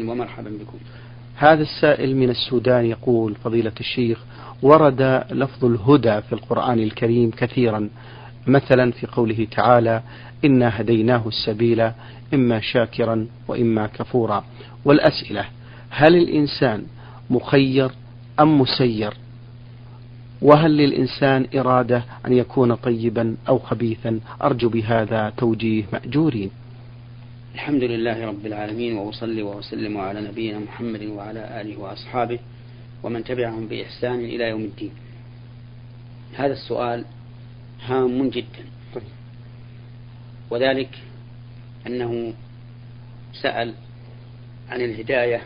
ومرحبا بكم. هذا السائل من السودان يقول فضيلة الشيخ ورد لفظ الهدى في القرآن الكريم كثيرا مثلا في قوله تعالى إنا هديناه السبيل إما شاكرا وإما كفورا. والأسئلة هل الإنسان مخير أم مسير؟ وهل للإنسان إرادة أن يكون طيبا أو خبيثا؟ أرجو بهذا توجيه مأجورين. الحمد لله رب العالمين وأصلي وأسلم على نبينا محمد وعلى آله وأصحابه ومن تبعهم بإحسان إلى يوم الدين. هذا السؤال هام جدا. وذلك أنه سأل عن الهداية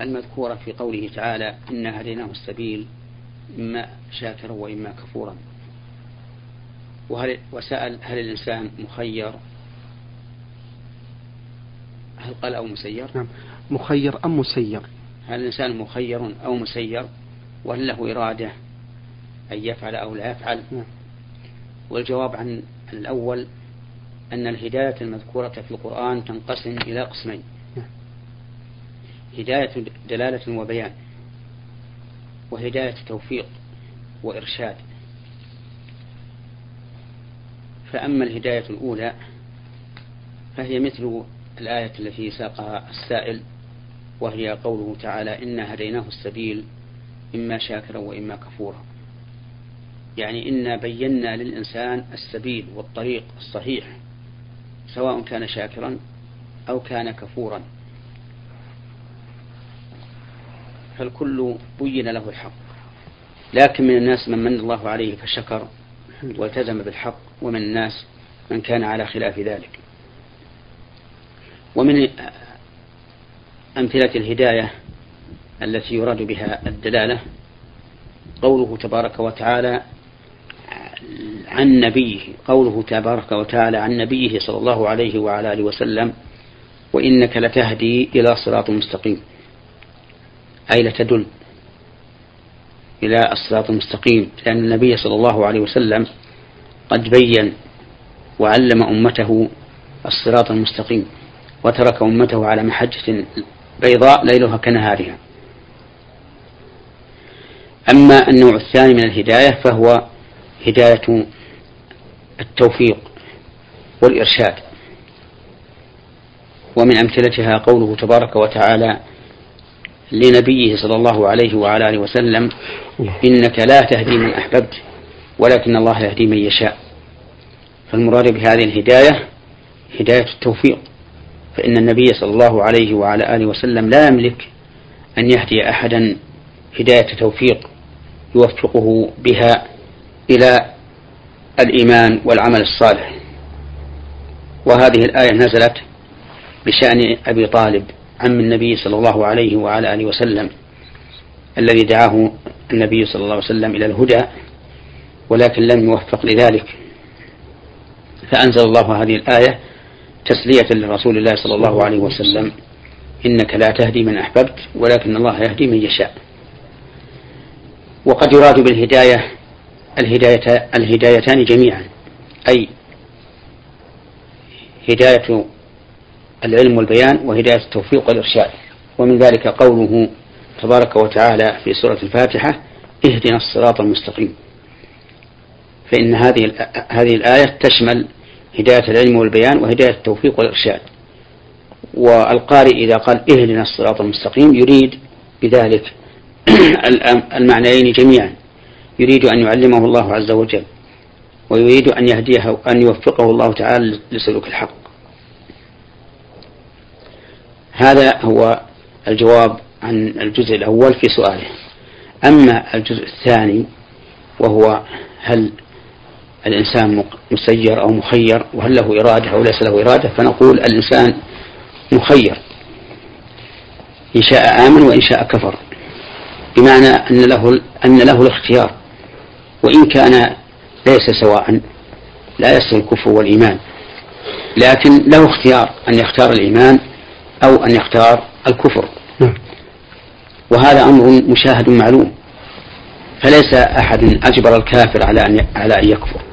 المذكورة في قوله تعالى إنا هديناه السبيل إما شاكرا وإما كفورا وهل وسأل هل الإنسان مخير هل قال أو مسير؟ نعم. مخير أم مسير؟ هل الإنسان مخير أو مسير؟ وهل له إرادة أن يفعل أو لا يفعل؟ نعم. والجواب عن الأول أن الهداية المذكورة في القرآن تنقسم إلى قسمين. نعم. هداية دلالة وبيان وهداية توفيق وإرشاد. فأما الهداية الأولى فهي مثل الآية التي ساقها السائل وهي قوله تعالى إنا هديناه السبيل إما شاكرا وإما كفورا. يعني إنا بينا للإنسان السبيل والطريق الصحيح سواء كان شاكرا أو كان كفورا. فالكل بين له الحق لكن من الناس من من الله عليه فشكر والتزم بالحق ومن الناس من كان على خلاف ذلك. ومن أمثلة الهداية التي يراد بها الدلالة قوله تبارك وتعالى عن نبيه قوله تبارك وتعالى عن نبيه صلى الله عليه وعلى آله وسلم وإنك لتهدي إلى صراط مستقيم. أي لتدل إلى الصراط المستقيم لأن النبي صلى الله عليه وسلم قد بين وعلم أمته الصراط المستقيم. وترك أمته على محجة بيضاء ليلها كنهارها. أما النوع الثاني من الهداية فهو هداية التوفيق والإرشاد. ومن أمثلتها قوله تبارك وتعالى لنبيه صلى الله عليه وعلى آله وسلم إنك لا تهدي من أحببت ولكن الله يهدي من يشاء. فالمراد بهذه الهداية هداية التوفيق. فإن النبي صلى الله عليه وعلى آله وسلم لا يملك أن يهدي أحدا هداية توفيق يوفقه بها إلى الإيمان والعمل الصالح. وهذه الآية نزلت بشأن أبي طالب عم النبي صلى الله عليه وعلى آله وسلم الذي دعاه النبي صلى الله عليه وسلم إلى الهدى ولكن لم يوفق لذلك. فأنزل الله هذه الآية تسلية لرسول الله صلى الله عليه وسلم. إنك لا تهدي من أحببت ولكن الله يهدي من يشاء. وقد يراد بالهداية الهداية الهدايتان جميعا. أي هداية العلم والبيان وهداية التوفيق والإرشاد. ومن ذلك قوله تبارك وتعالى في سورة الفاتحة اهدنا الصراط المستقيم. فإن هذه هذه الآية تشمل هداية العلم والبيان وهداية التوفيق والإرشاد. والقارئ إذا قال اهدنا الصراط المستقيم يريد بذلك المعنيين جميعا. يريد أن يعلمه الله عز وجل ويريد أن يهديه أن يوفقه الله تعالى لسلوك الحق. هذا هو الجواب عن الجزء الأول في سؤاله. أما الجزء الثاني وهو هل الإنسان مسير أو مخير وهل له إرادة أو ليس له إرادة فنقول الإنسان مخير. إن شاء آمن وإن شاء كفر. بمعنى أن له أن له الاختيار. وإن كان ليس سواء لا يستوي الكفر والإيمان. لكن له اختيار أن يختار الإيمان أو أن يختار الكفر. نعم. وهذا أمر مشاهد معلوم. فليس أحد أجبر الكافر على أن على أن يكفر.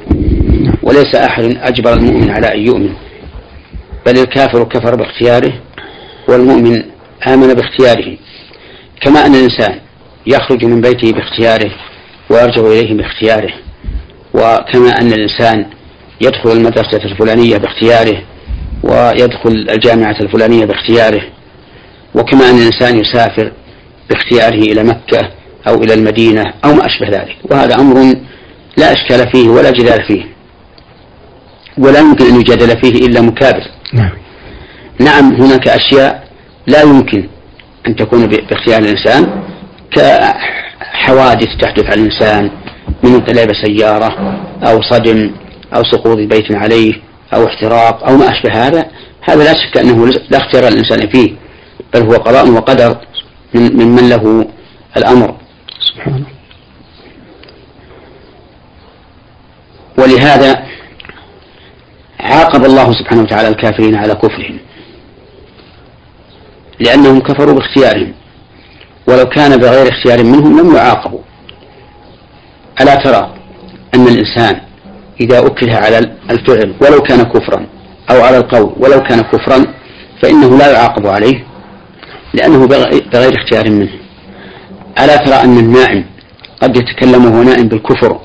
وليس أحد أجبر المؤمن على أن يؤمن بل الكافر كفر باختياره والمؤمن آمن باختياره. كما أن الإنسان يخرج من بيته باختياره ويرجع إليه باختياره وكما أن الإنسان يدخل المدرسة الفلانية باختياره ويدخل الجامعة الفلانية باختياره وكما أن الإنسان يسافر باختياره إلى مكة أو إلى المدينة أو ما أشبه ذلك. وهذا أمر لا إشكال فيه ولا جدال فيه ولا يمكن أن يجادل فيه إلا مكابر. نعم. نعم هناك أشياء لا يمكن أن تكون باختيار الإنسان كحوادث تحدث على الإنسان من انقلاب سيارة أو صدم أو سقوط بيت عليه أو احتراق أو ما أشبه هذا هذا لا شك أنه لا اختيار الإنسان فيه بل هو قضاء وقدر من ممن له الأمر. سبحانه ولهذا عاقب الله سبحانه وتعالى الكافرين على كفرهم. لأنهم كفروا باختيارهم. ولو كان بغير اختيار منهم لم يعاقبوا. ألا ترى أن الإنسان إذا أكره على الفعل ولو كان كفرا أو على القول ولو كان كفرا فإنه لا يعاقب عليه لأنه بغير اختيار منه. ألا ترى أن النائم قد يتكلم وهو نائم بالكفر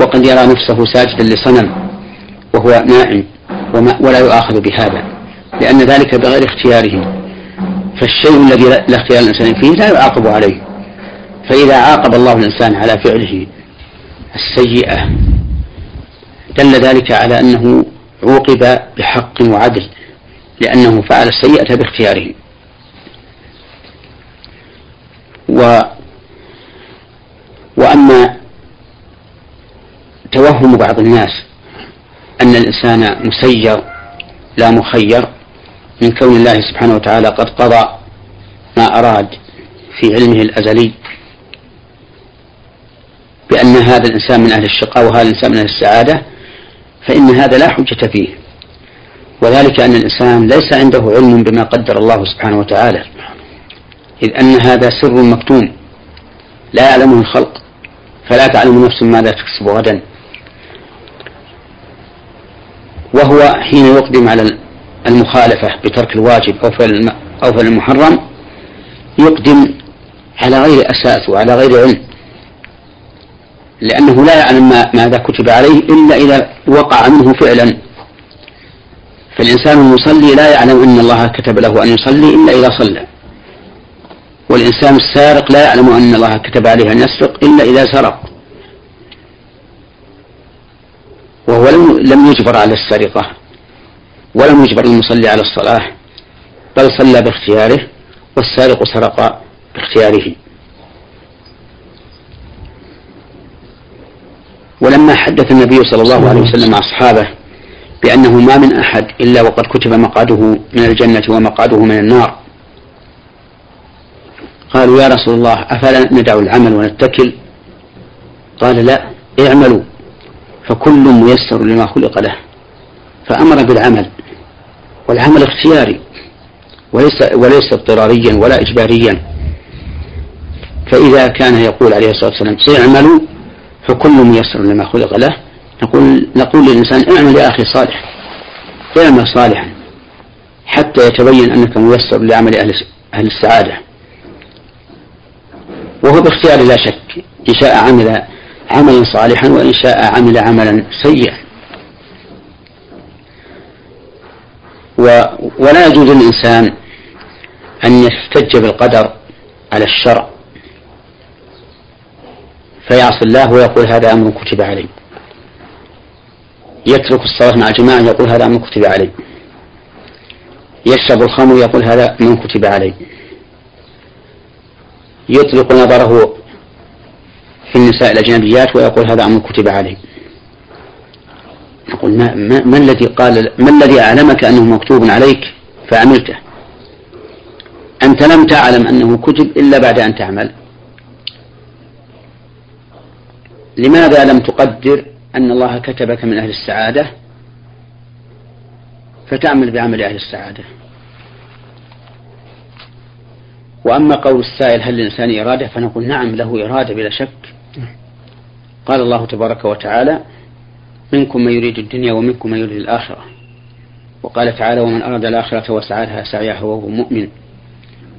وقد يرى نفسه ساجدا لصنم وهو نائم ولا يؤاخذ بهذا لأن ذلك بغير اختياره فالشيء الذي لا اختيار الإنسان فيه لا يعاقب عليه. فإذا عاقب الله الإنسان على فعله السيئة دل ذلك على أنه عوقب بحق وعدل لأنه فعل السيئة باختياره. و وأما توهم بعض الناس أن الإنسان مسير لا مخير من كون الله سبحانه وتعالى قد قضى ما أراد في علمه الأزلي بأن هذا الإنسان من أهل الشقاء وهذا الإنسان من أهل السعادة فإن هذا لا حجة فيه. وذلك أن الإنسان ليس عنده علم بما قدر الله سبحانه وتعالى إذ أن هذا سر مكتوم. لا يعلمه الخلق فلا تعلم نفس ماذا تكسب غدا. وهو حين يقدم على المخالفة بترك الواجب أو فعل أو فعل المحرم يقدم على غير أساس وعلى غير علم. لأنه لا يعلم ما ماذا كتب عليه إلا إذا وقع منه فعلا. فالإنسان المصلي لا يعلم أن الله كتب له أن يصلي إلا إذا صلى. والإنسان السارق لا يعلم أن الله كتب عليه أن يسرق إلا إذا سرق. وهو لم يجبر على السرقة ولم يجبر المصلي على الصلاة بل صلى باختياره والسارق سرق باختياره. ولما حدث النبي صلى الله عليه وسلم أصحابه بأنه ما من أحد إلا وقد كتب مقعده من الجنة ومقعده من النار قالوا يا رسول الله أفلا ندع العمل ونتكل؟ قال لا اعملوا. فكل ميسر لما خلق له. فأمر بالعمل والعمل اختياري وليس وليس اضطراريا ولا إجباريا. فإذا كان يقول عليه الصلاة والسلام اعملوا فكل ميسر لما خلق له. نقول نقول للإنسان اعمل يا أخي صالح اعمل صالحا حتى يتبين أنك ميسر لعمل أهل أهل السعادة. وهو باختيار لا شك إن شاء عمل عملا صالحا وإن شاء عمل عملا سيئا. و ولا يجوز للإنسان أن يحتج بالقدر على الشرع. فيعصي الله ويقول هذا أمر كتب علي. يترك الصلاة مع الجماعة يقول هذا أمر كتب علي. يشرب الخمر يقول هذا أمر كتب علي. يطلق نظره في النساء الأجنبيات ويقول هذا أمر كتب علي نقول ما, ما, ما الذي قال ما الذي أعلمك أنه مكتوب عليك فعملته؟ أنت لم تعلم أنه كتب إلا بعد أن تعمل. لماذا لم تقدر أن الله كتبك من أهل السعادة؟ فتعمل بعمل أهل السعادة. وأما قول السائل هل للإنسان إرادة؟ فنقول نعم له إرادة بلا شك. قال الله تبارك وتعالى منكم من يريد الدنيا ومنكم من يريد الآخرة. وقال تعالى ومن أراد الآخرة وسعى لها سعيها وهو مؤمن.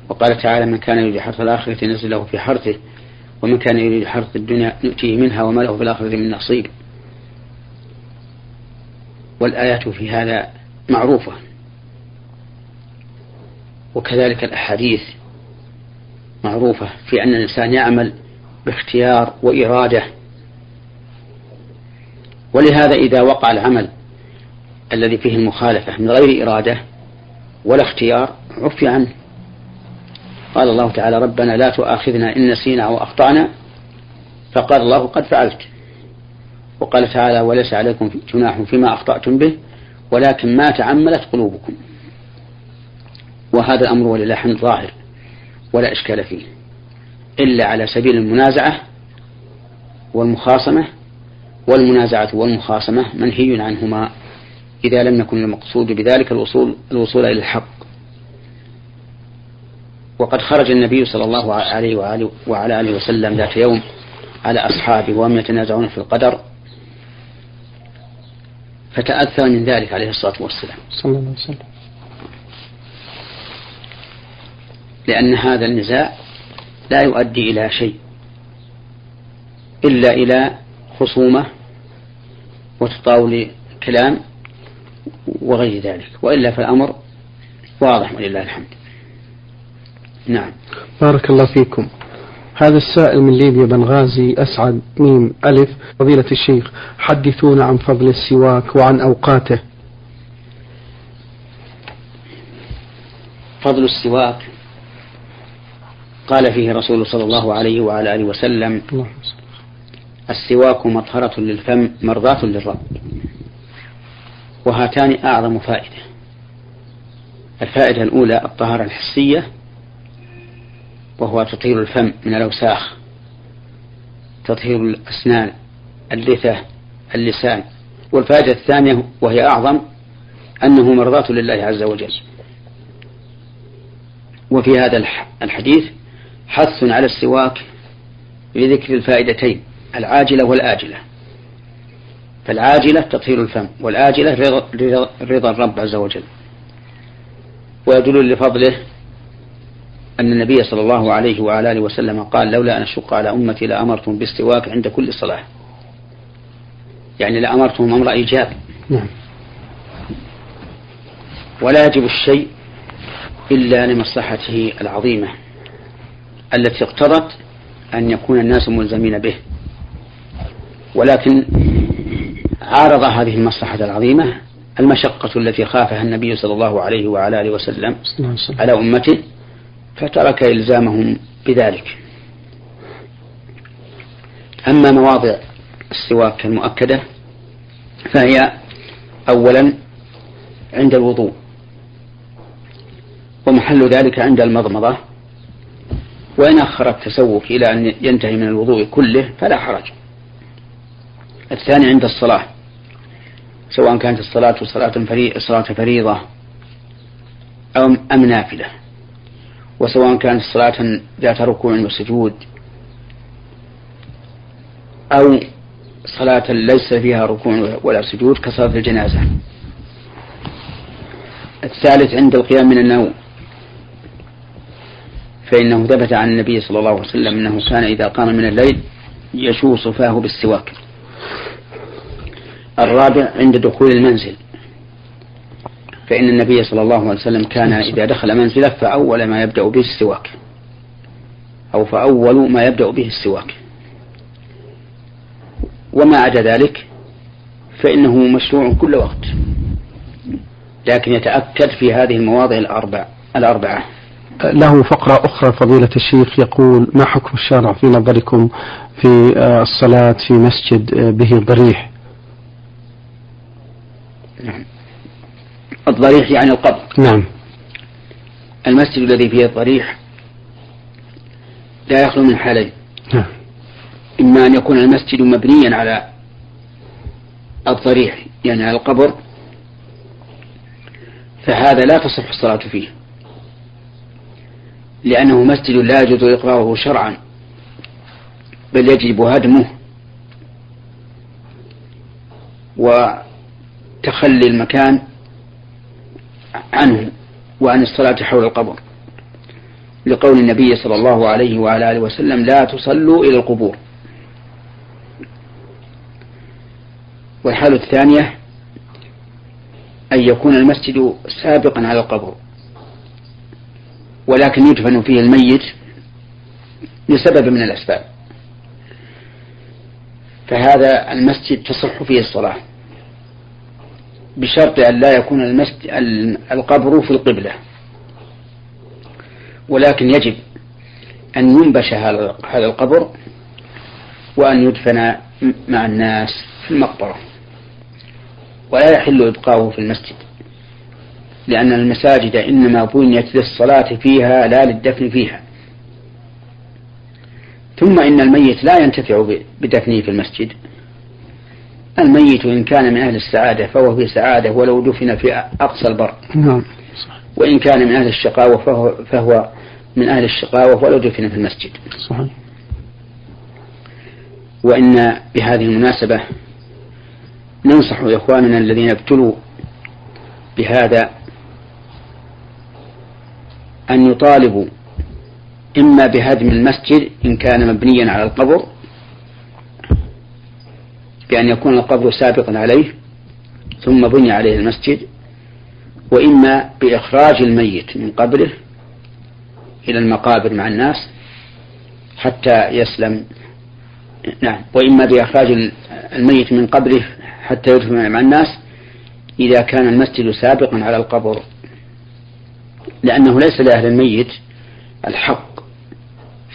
وقال تعالى من كان يريد حرث الآخرة نزل له في حرثه ومن كان يريد حرث الدنيا نؤتيه منها وما له في الآخرة من نصيب. والآيات في هذا معروفة. وكذلك الأحاديث معروفة في أن الإنسان يعمل باختيار وإرادة ولهذا إذا وقع العمل الذي فيه المخالفة من غير إرادة ولا اختيار عفي عنه. قال الله تعالى ربنا لا تؤاخذنا إن نسينا أو أخطأنا. فقال الله قد فعلت. وقال تعالى وليس عليكم جناح فيما أخطأتم به ولكن ما تعملت قلوبكم. وهذا الأمر ولله الحمد ظاهر ولا إشكال فيه إلا على سبيل المنازعة والمخاصمة والمنازعة والمخاصمة منهي عنهما إذا لم يكن المقصود بذلك الوصول الوصول إلى الحق. وقد خرج النبي صلى الله عليه وآله وعلى آله وسلم ذات يوم على أصحابه وهم يتنازعون في القدر فتأثر من ذلك عليه الصلاة والسلام. صلى الله عليه وسلم. لأن هذا النزاع لا يؤدي إلى شيء إلا إلى خصومة وتطاول كلام وغير ذلك وإلا فالأمر واضح ولله الحمد. نعم. بارك الله فيكم. هذا السائل من ليبيا بنغازي أسعد ميم ألف. فضيلة الشيخ حدثونا عن فضل السواك وعن أوقاته. فضل السواك قال فيه رسول صلى الله عليه وعلى آله وسلم السواك مطهرة للفم مرضاة للرب وهاتان أعظم فائدة. الفائدة الأولى الطهارة الحسية وهو تطهير الفم من الأوساخ تطهير الأسنان اللثة اللسان. والفائدة الثانية وهي أعظم أنه مرضاة لله عز وجل. وفي هذا الحديث حث على السواك لذكر الفائدتين. العاجلة والآجلة. فالعاجلة تطهير الفم والآجلة رضا, رضا الرب عز وجل. ويدل لفضله أن النبي صلى الله عليه وعلى آله وسلم قال لولا أن أشق على أمتي لأمرتهم بالسواك عند كل صلاة. يعني لأمرتهم أمر إيجاب. نعم. ولا يجب الشيء إلا لمصلحته العظيمة التي اقتضت أن يكون الناس ملزمين به. ولكن عارض هذه المصلحة العظيمة المشقة التي خافها النبي صلى الله عليه وعلى آله وسلم على أمته فترك إلزامهم بذلك. أما مواضع السواك المؤكدة فهي أولا عند الوضوء ومحل ذلك عند المضمضة وإن أخر التسوك إلى أن ينتهي من الوضوء كله فلا حرج. الثاني عند الصلاة سواء كانت الصلاة صلاة صلاة فريضة أو أم نافلة وسواء كانت صلاة ذات ركوع وسجود أو صلاة ليس فيها ركوع ولا سجود كصلاة الجنازة. الثالث عند القيام من النوم فإنه ثبت عن النبي صلى الله عليه وسلم أنه كان إذا قام من الليل يشوص فاه بالسواك. الرابع عند دخول المنزل. فإن النبي صلى الله عليه وسلم كان إذا دخل منزله فأول ما يبدأ به السواك. أو فأول ما يبدأ به السواك. وما عدا ذلك فإنه مشروع كل وقت. لكن يتأكد في هذه المواضع الأربع الأربعة. له فقرة أخرى فضيلة الشيخ يقول ما حكم الشارع في نظركم في الصلاة في مسجد به ضريح؟ الضريح يعني القبر. نعم. المسجد الذي فيه الضريح لا يخلو من حالين. نعم. إما أن يكون المسجد مبنيا على الضريح يعني على القبر فهذا لا تصح الصلاة فيه. لأنه مسجد لا يجوز إقراره شرعا بل يجب هدمه. وتخلي المكان عنه وعن الصلاة حول القبر لقول النبي صلى الله عليه وعلى آله وسلم لا تصلوا إلى القبور. والحالة الثانية أن يكون المسجد سابقا على القبر ولكن يدفن فيه الميت لسبب من الأسباب. فهذا المسجد تصح فيه الصلاة. بشرط أن لا يكون القبر في القبلة. ولكن يجب أن ينبش هذا القبر وأن يدفن مع الناس في المقبرة. ولا يحل إبقاؤه في المسجد لأن المساجد إنما بنيت للصلاة فيها لا للدفن فيها. ثم إن الميت لا ينتفع بدفنه في المسجد. الميت إن كان من أهل السعادة فهو في سعادة ولو دفن في أقصى البر. نعم. وإن كان من أهل الشقاوة فهو, فهو من أهل الشقاوة ولو دفن في المسجد. صحيح. وإن بهذه المناسبة ننصح إخواننا الذين ابتلوا بهذا أن يطالبوا إما بهدم المسجد إن كان مبنيا على القبر بأن يكون القبر سابقا عليه ثم بني عليه المسجد وإما بإخراج الميت من قبره إلى المقابر مع الناس حتى يسلم. نعم. وإما بإخراج الميت من قبره حتى يدفن مع الناس إذا كان المسجد سابقا على القبر. لأنه ليس لأهل الميت الحق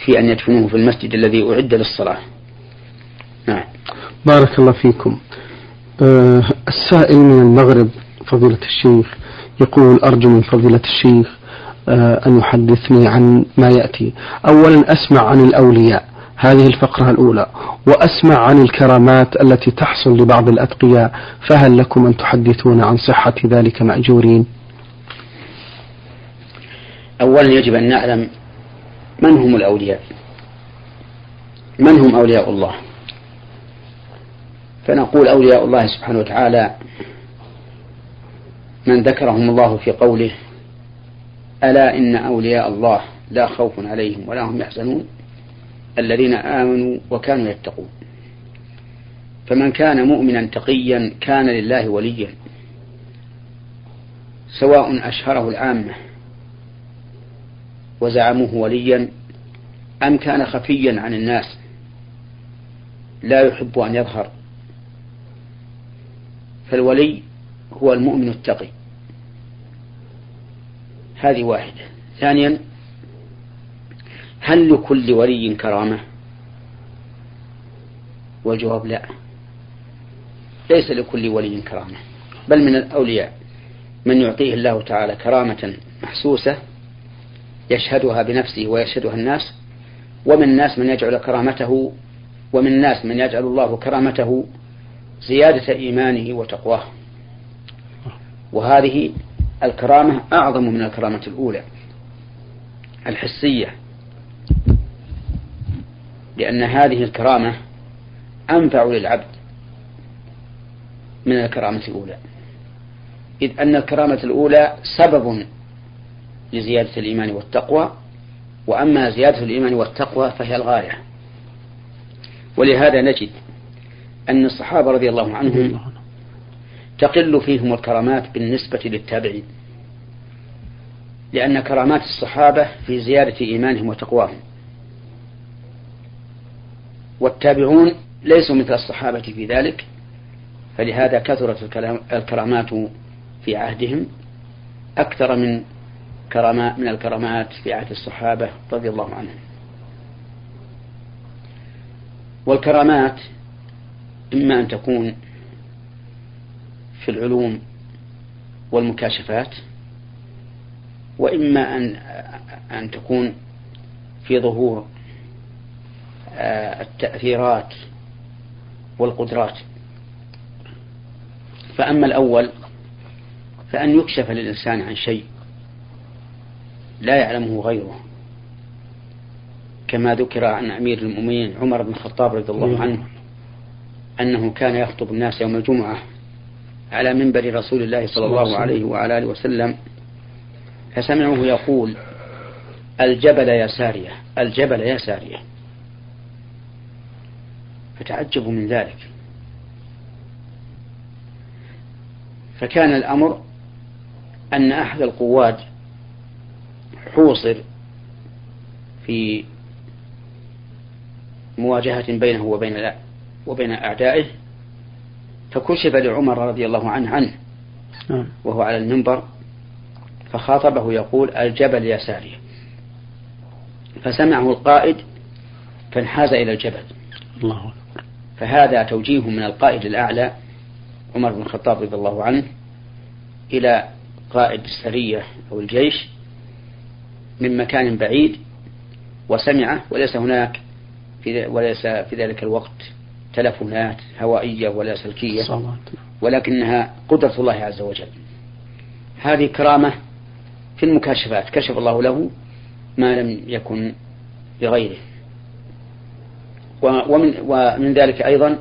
في أن يدفنوه في المسجد الذي أعد للصلاة. نعم. بارك الله فيكم. أه السائل من المغرب فضيلة الشيخ يقول أرجو من فضيلة الشيخ أه أن يحدثني عن ما يأتي. أولا أسمع عن الأولياء هذه الفقرة الأولى وأسمع عن الكرامات التي تحصل لبعض الأتقياء فهل لكم أن تحدثون عن صحة ذلك مأجورين؟ أولا يجب أن نعلم من هم الأولياء. من هم أولياء الله؟ فنقول أولياء الله سبحانه وتعالى من ذكرهم الله في قوله ألا إن أولياء الله لا خوف عليهم ولا هم يحزنون الذين آمنوا وكانوا يتقون. فمن كان مؤمنا تقيا كان لله وليا. سواء أشهره العامة وزعموه وليا أم كان خفيا عن الناس لا يحب أن يظهر. فالولي هو المؤمن التقي. هذه واحدة. ثانيا هل لكل ولي كرامة؟ والجواب لا. ليس لكل ولي كرامة بل من الأولياء. من يعطيه الله تعالى كرامة محسوسة يشهدها بنفسه ويشهدها الناس ومن الناس من يجعل كرامته ومن الناس من يجعل الله كرامته زيادة إيمانه وتقواه. وهذه الكرامة أعظم من الكرامة الأولى الحسية. لأن هذه الكرامة أنفع للعبد من الكرامة الأولى. إذ أن الكرامة الأولى سبب لزيادة الإيمان والتقوى وأما زيادة الإيمان والتقوى فهي الغاية. ولهذا نجد أن الصحابة رضي الله عنهم تقل فيهم الكرامات بالنسبة للتابعين لأن كرامات الصحابة في زيادة إيمانهم وتقواهم. والتابعون ليسوا مثل الصحابة في ذلك فلهذا كثرت الكرامات في عهدهم. أكثر من كرامات من الكرامات في عهد الصحابة رضي الله عنهم. والكرامات إما أن تكون في العلوم والمكاشفات وإما أن أن تكون في ظهور آه، التأثيرات والقدرات. فأما الأول فأن يكشف للإنسان عن شيء لا يعلمه غيره كما ذكر عن أمير المؤمنين عمر بن الخطاب رضي الله عنه. أنه كان يخطب الناس يوم الجمعة على منبر رسول الله صلى الله عليه وعلى آله وسلم فسمعوه يقول الجبل يا سارية الجبل يا سارية. فتعجبوا من ذلك. فكان الأمر أن أحد القواد حوصر في مواجهة بينه وبين وبين أعدائه فكشف لعمر رضي الله عنه عنه نعم. وهو على المنبر فخاطبه يقول الجبل يا سارية. فسمعه القائد فانحاز إلى الجبل. الله فهذا توجيه من القائد الأعلى عمر بن الخطاب رضي الله عنه إلى قائد السرية أو الجيش من مكان بعيد وسمعه وليس هناك في وليس في ذلك الوقت تلفونات هوائية ولا سلكية ولكنها قدرة الله عز وجل. هذه كرامة في المكاشفات كشف الله له ما لم يكن لغيره. ومن, ومن ذلك أيضا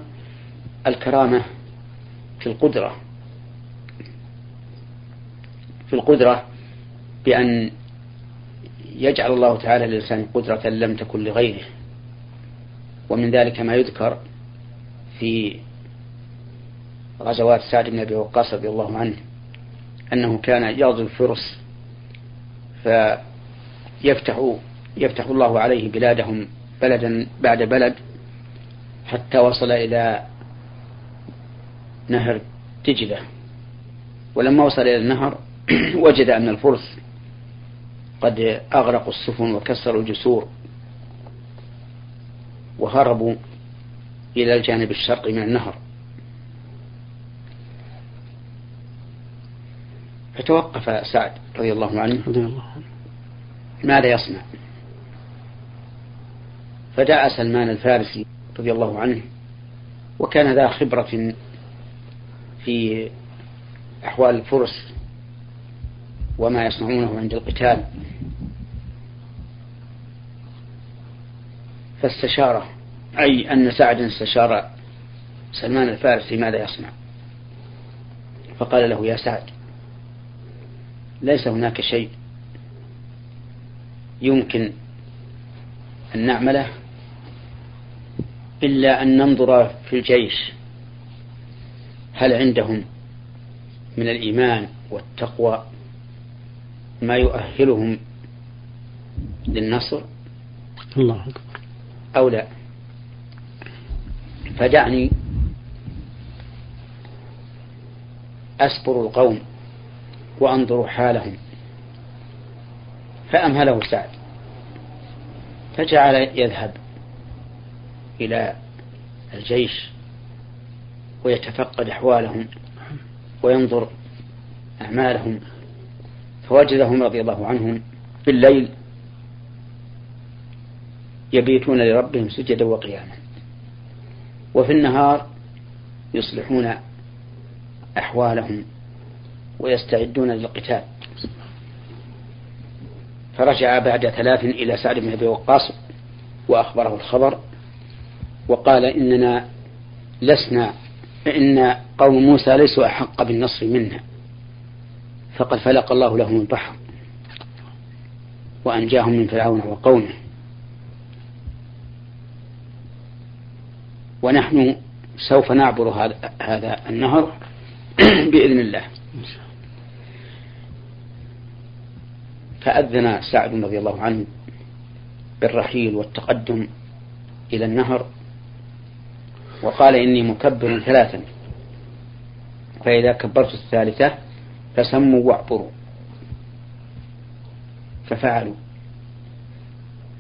الكرامة في القدرة. في القدرة بأن يجعل الله تعالى للإنسان قدرة لم تكن لغيره. ومن ذلك ما يذكر في غزوات سعد بن أبي وقاص رضي الله عنه أنه كان يغزو الفرس فيفتح يفتح الله عليه بلادهم بلدا بعد بلد حتى وصل إلى نهر دجلة ولما وصل إلى النهر وجد أن الفرس قد أغرقوا السفن وكسروا الجسور وهربوا إلى الجانب الشرقي من النهر. فتوقف سعد رضي الله عنه. ماذا يصنع؟ فدعا سلمان الفارسي رضي الله عنه وكان ذا خبرة في أحوال الفرس وما يصنعونه عند القتال. فاستشاره أي أن سعد استشار سلمان الفارسي ماذا يصنع؟ فقال له يا سعد ليس هناك شيء يمكن أن نعمله إلا أن ننظر في الجيش. هل عندهم من الإيمان والتقوى ما يؤهلهم للنصر؟ الله أكبر. أو لا؟ فدعني أسبر القوم وأنظر حالهم فأمهله سعد فجعل يذهب إلى الجيش ويتفقد أحوالهم وينظر أعمالهم فوجدهم رضي الله عنهم في الليل يبيتون لربهم سجدا وقياما. وفي النهار يصلحون أحوالهم ويستعدون للقتال. فرجع بعد ثلاث إلى سعد بن أبي وقاص وأخبره الخبر وقال إننا لسنا إن قوم موسى ليسوا أحق بالنصر منا فقد فلق الله لهم البحر وأنجاهم من فرعون وقومه. ونحن سوف نعبر هذا هذا النهر بإذن الله. فأذن سعد رضي الله عنه بالرحيل والتقدم إلى النهر وقال إني مكبر ثلاثا فإذا كبرت الثالثة فسموا واعبروا. ففعلوا.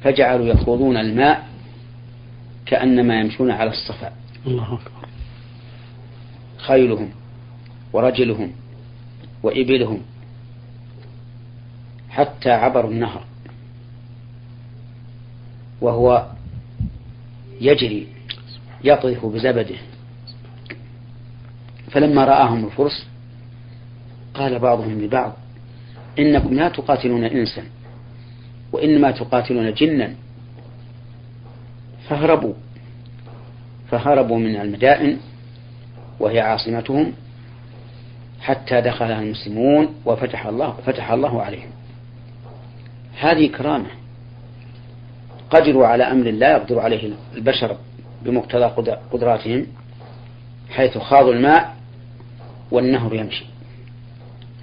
فجعلوا يخوضون الماء كأنما يمشون على الصفا. الله أكبر. خيلهم ورجلهم وإبلهم حتى عبروا النهر. وهو يجري يطرف بزبده. فلما رآهم الفرس قال بعضهم لبعض إنكم لا تقاتلون إنسا وإنما تقاتلون جنا. فهربوا. فهربوا من المدائن وهي عاصمتهم حتى دخلها المسلمون وفتح الله فتح الله عليهم. هذه كرامة. قدروا على أمر لا يقدر عليه البشر بمقتضى قدراتهم حيث خاضوا الماء والنهر يمشي.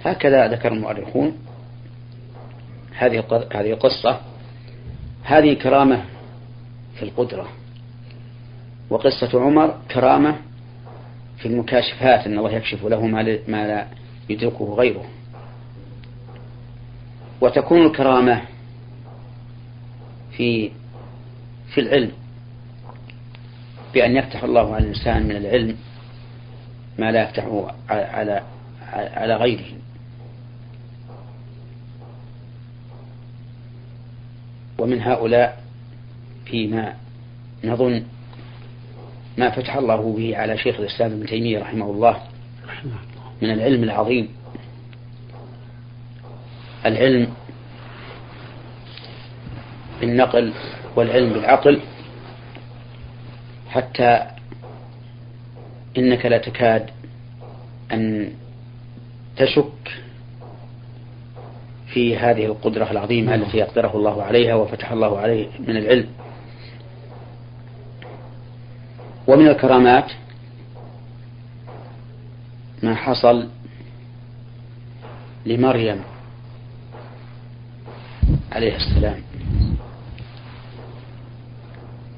هكذا ذكر المؤرخون هذه هذه قصة هذه كرامة في القدرة. وقصة عمر كرامة في المكاشفات أن الله يكشف له ما لا يدركه غيره. وتكون الكرامة في في العلم بأن يفتح الله على الإنسان من العلم ما لا يفتحه على على غيره. ومن هؤلاء فيما نظن ما فتح الله به على شيخ الإسلام ابن تيمية رحمه الله من العلم العظيم. العلم بالنقل والعلم بالعقل. حتى إنك لا تكاد أن تشك في هذه القدرة العظيمة التي أقدره الله عليها وفتح الله عليه من العلم. ومن الكرامات ما حصل لمريم عليه السلام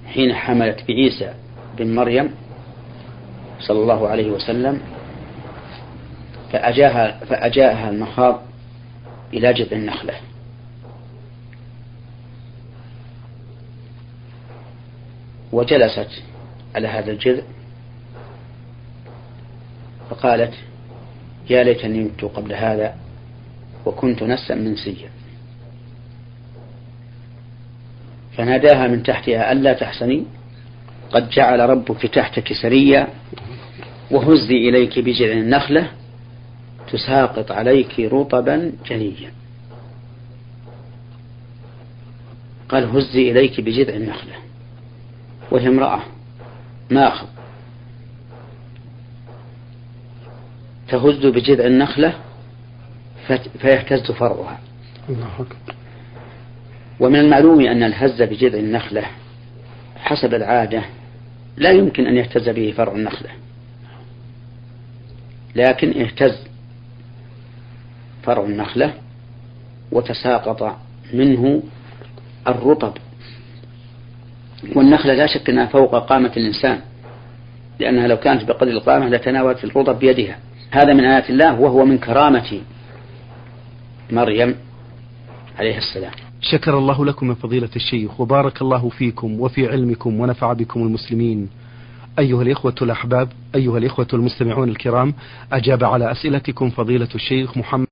حين حملت بعيسى بن مريم صلى الله عليه وسلم فأجاها فأجاءها المخاض إلى جذع النخلة. وجلست على هذا الجذع؟ فقالت يا ليتني مت قبل هذا وكنت نسا منسيا فناداها من تحتها ألا تحسني؟ قد جعل ربك تحتك سريا وهزي إليك بجذع النخلة تساقط عليك رطبا جنيا قال هزي إليك بجذع النخلة. وهي امرأة. ماخذ تهز بجذع النخلة فيهتز فرعها ومن المعلوم أن الهز بجذع النخلة حسب العادة لا يمكن أن يهتز به فرع النخلة. لكن اهتز فرع النخلة وتساقط منه الرطب. والنخلة لا شك أنها فوق قامة الإنسان لأنها لو كانت بقدر القامة لتناولت الرطب بيدها. هذا من آيات الله وهو من كرامة مريم عليه السلام. شكر الله لكم من فضيلة الشيخ وبارك الله فيكم وفي علمكم ونفع بكم المسلمين. أيها الإخوة الأحباب أيها الإخوة المستمعون الكرام أجاب على أسئلتكم فضيلة الشيخ محمد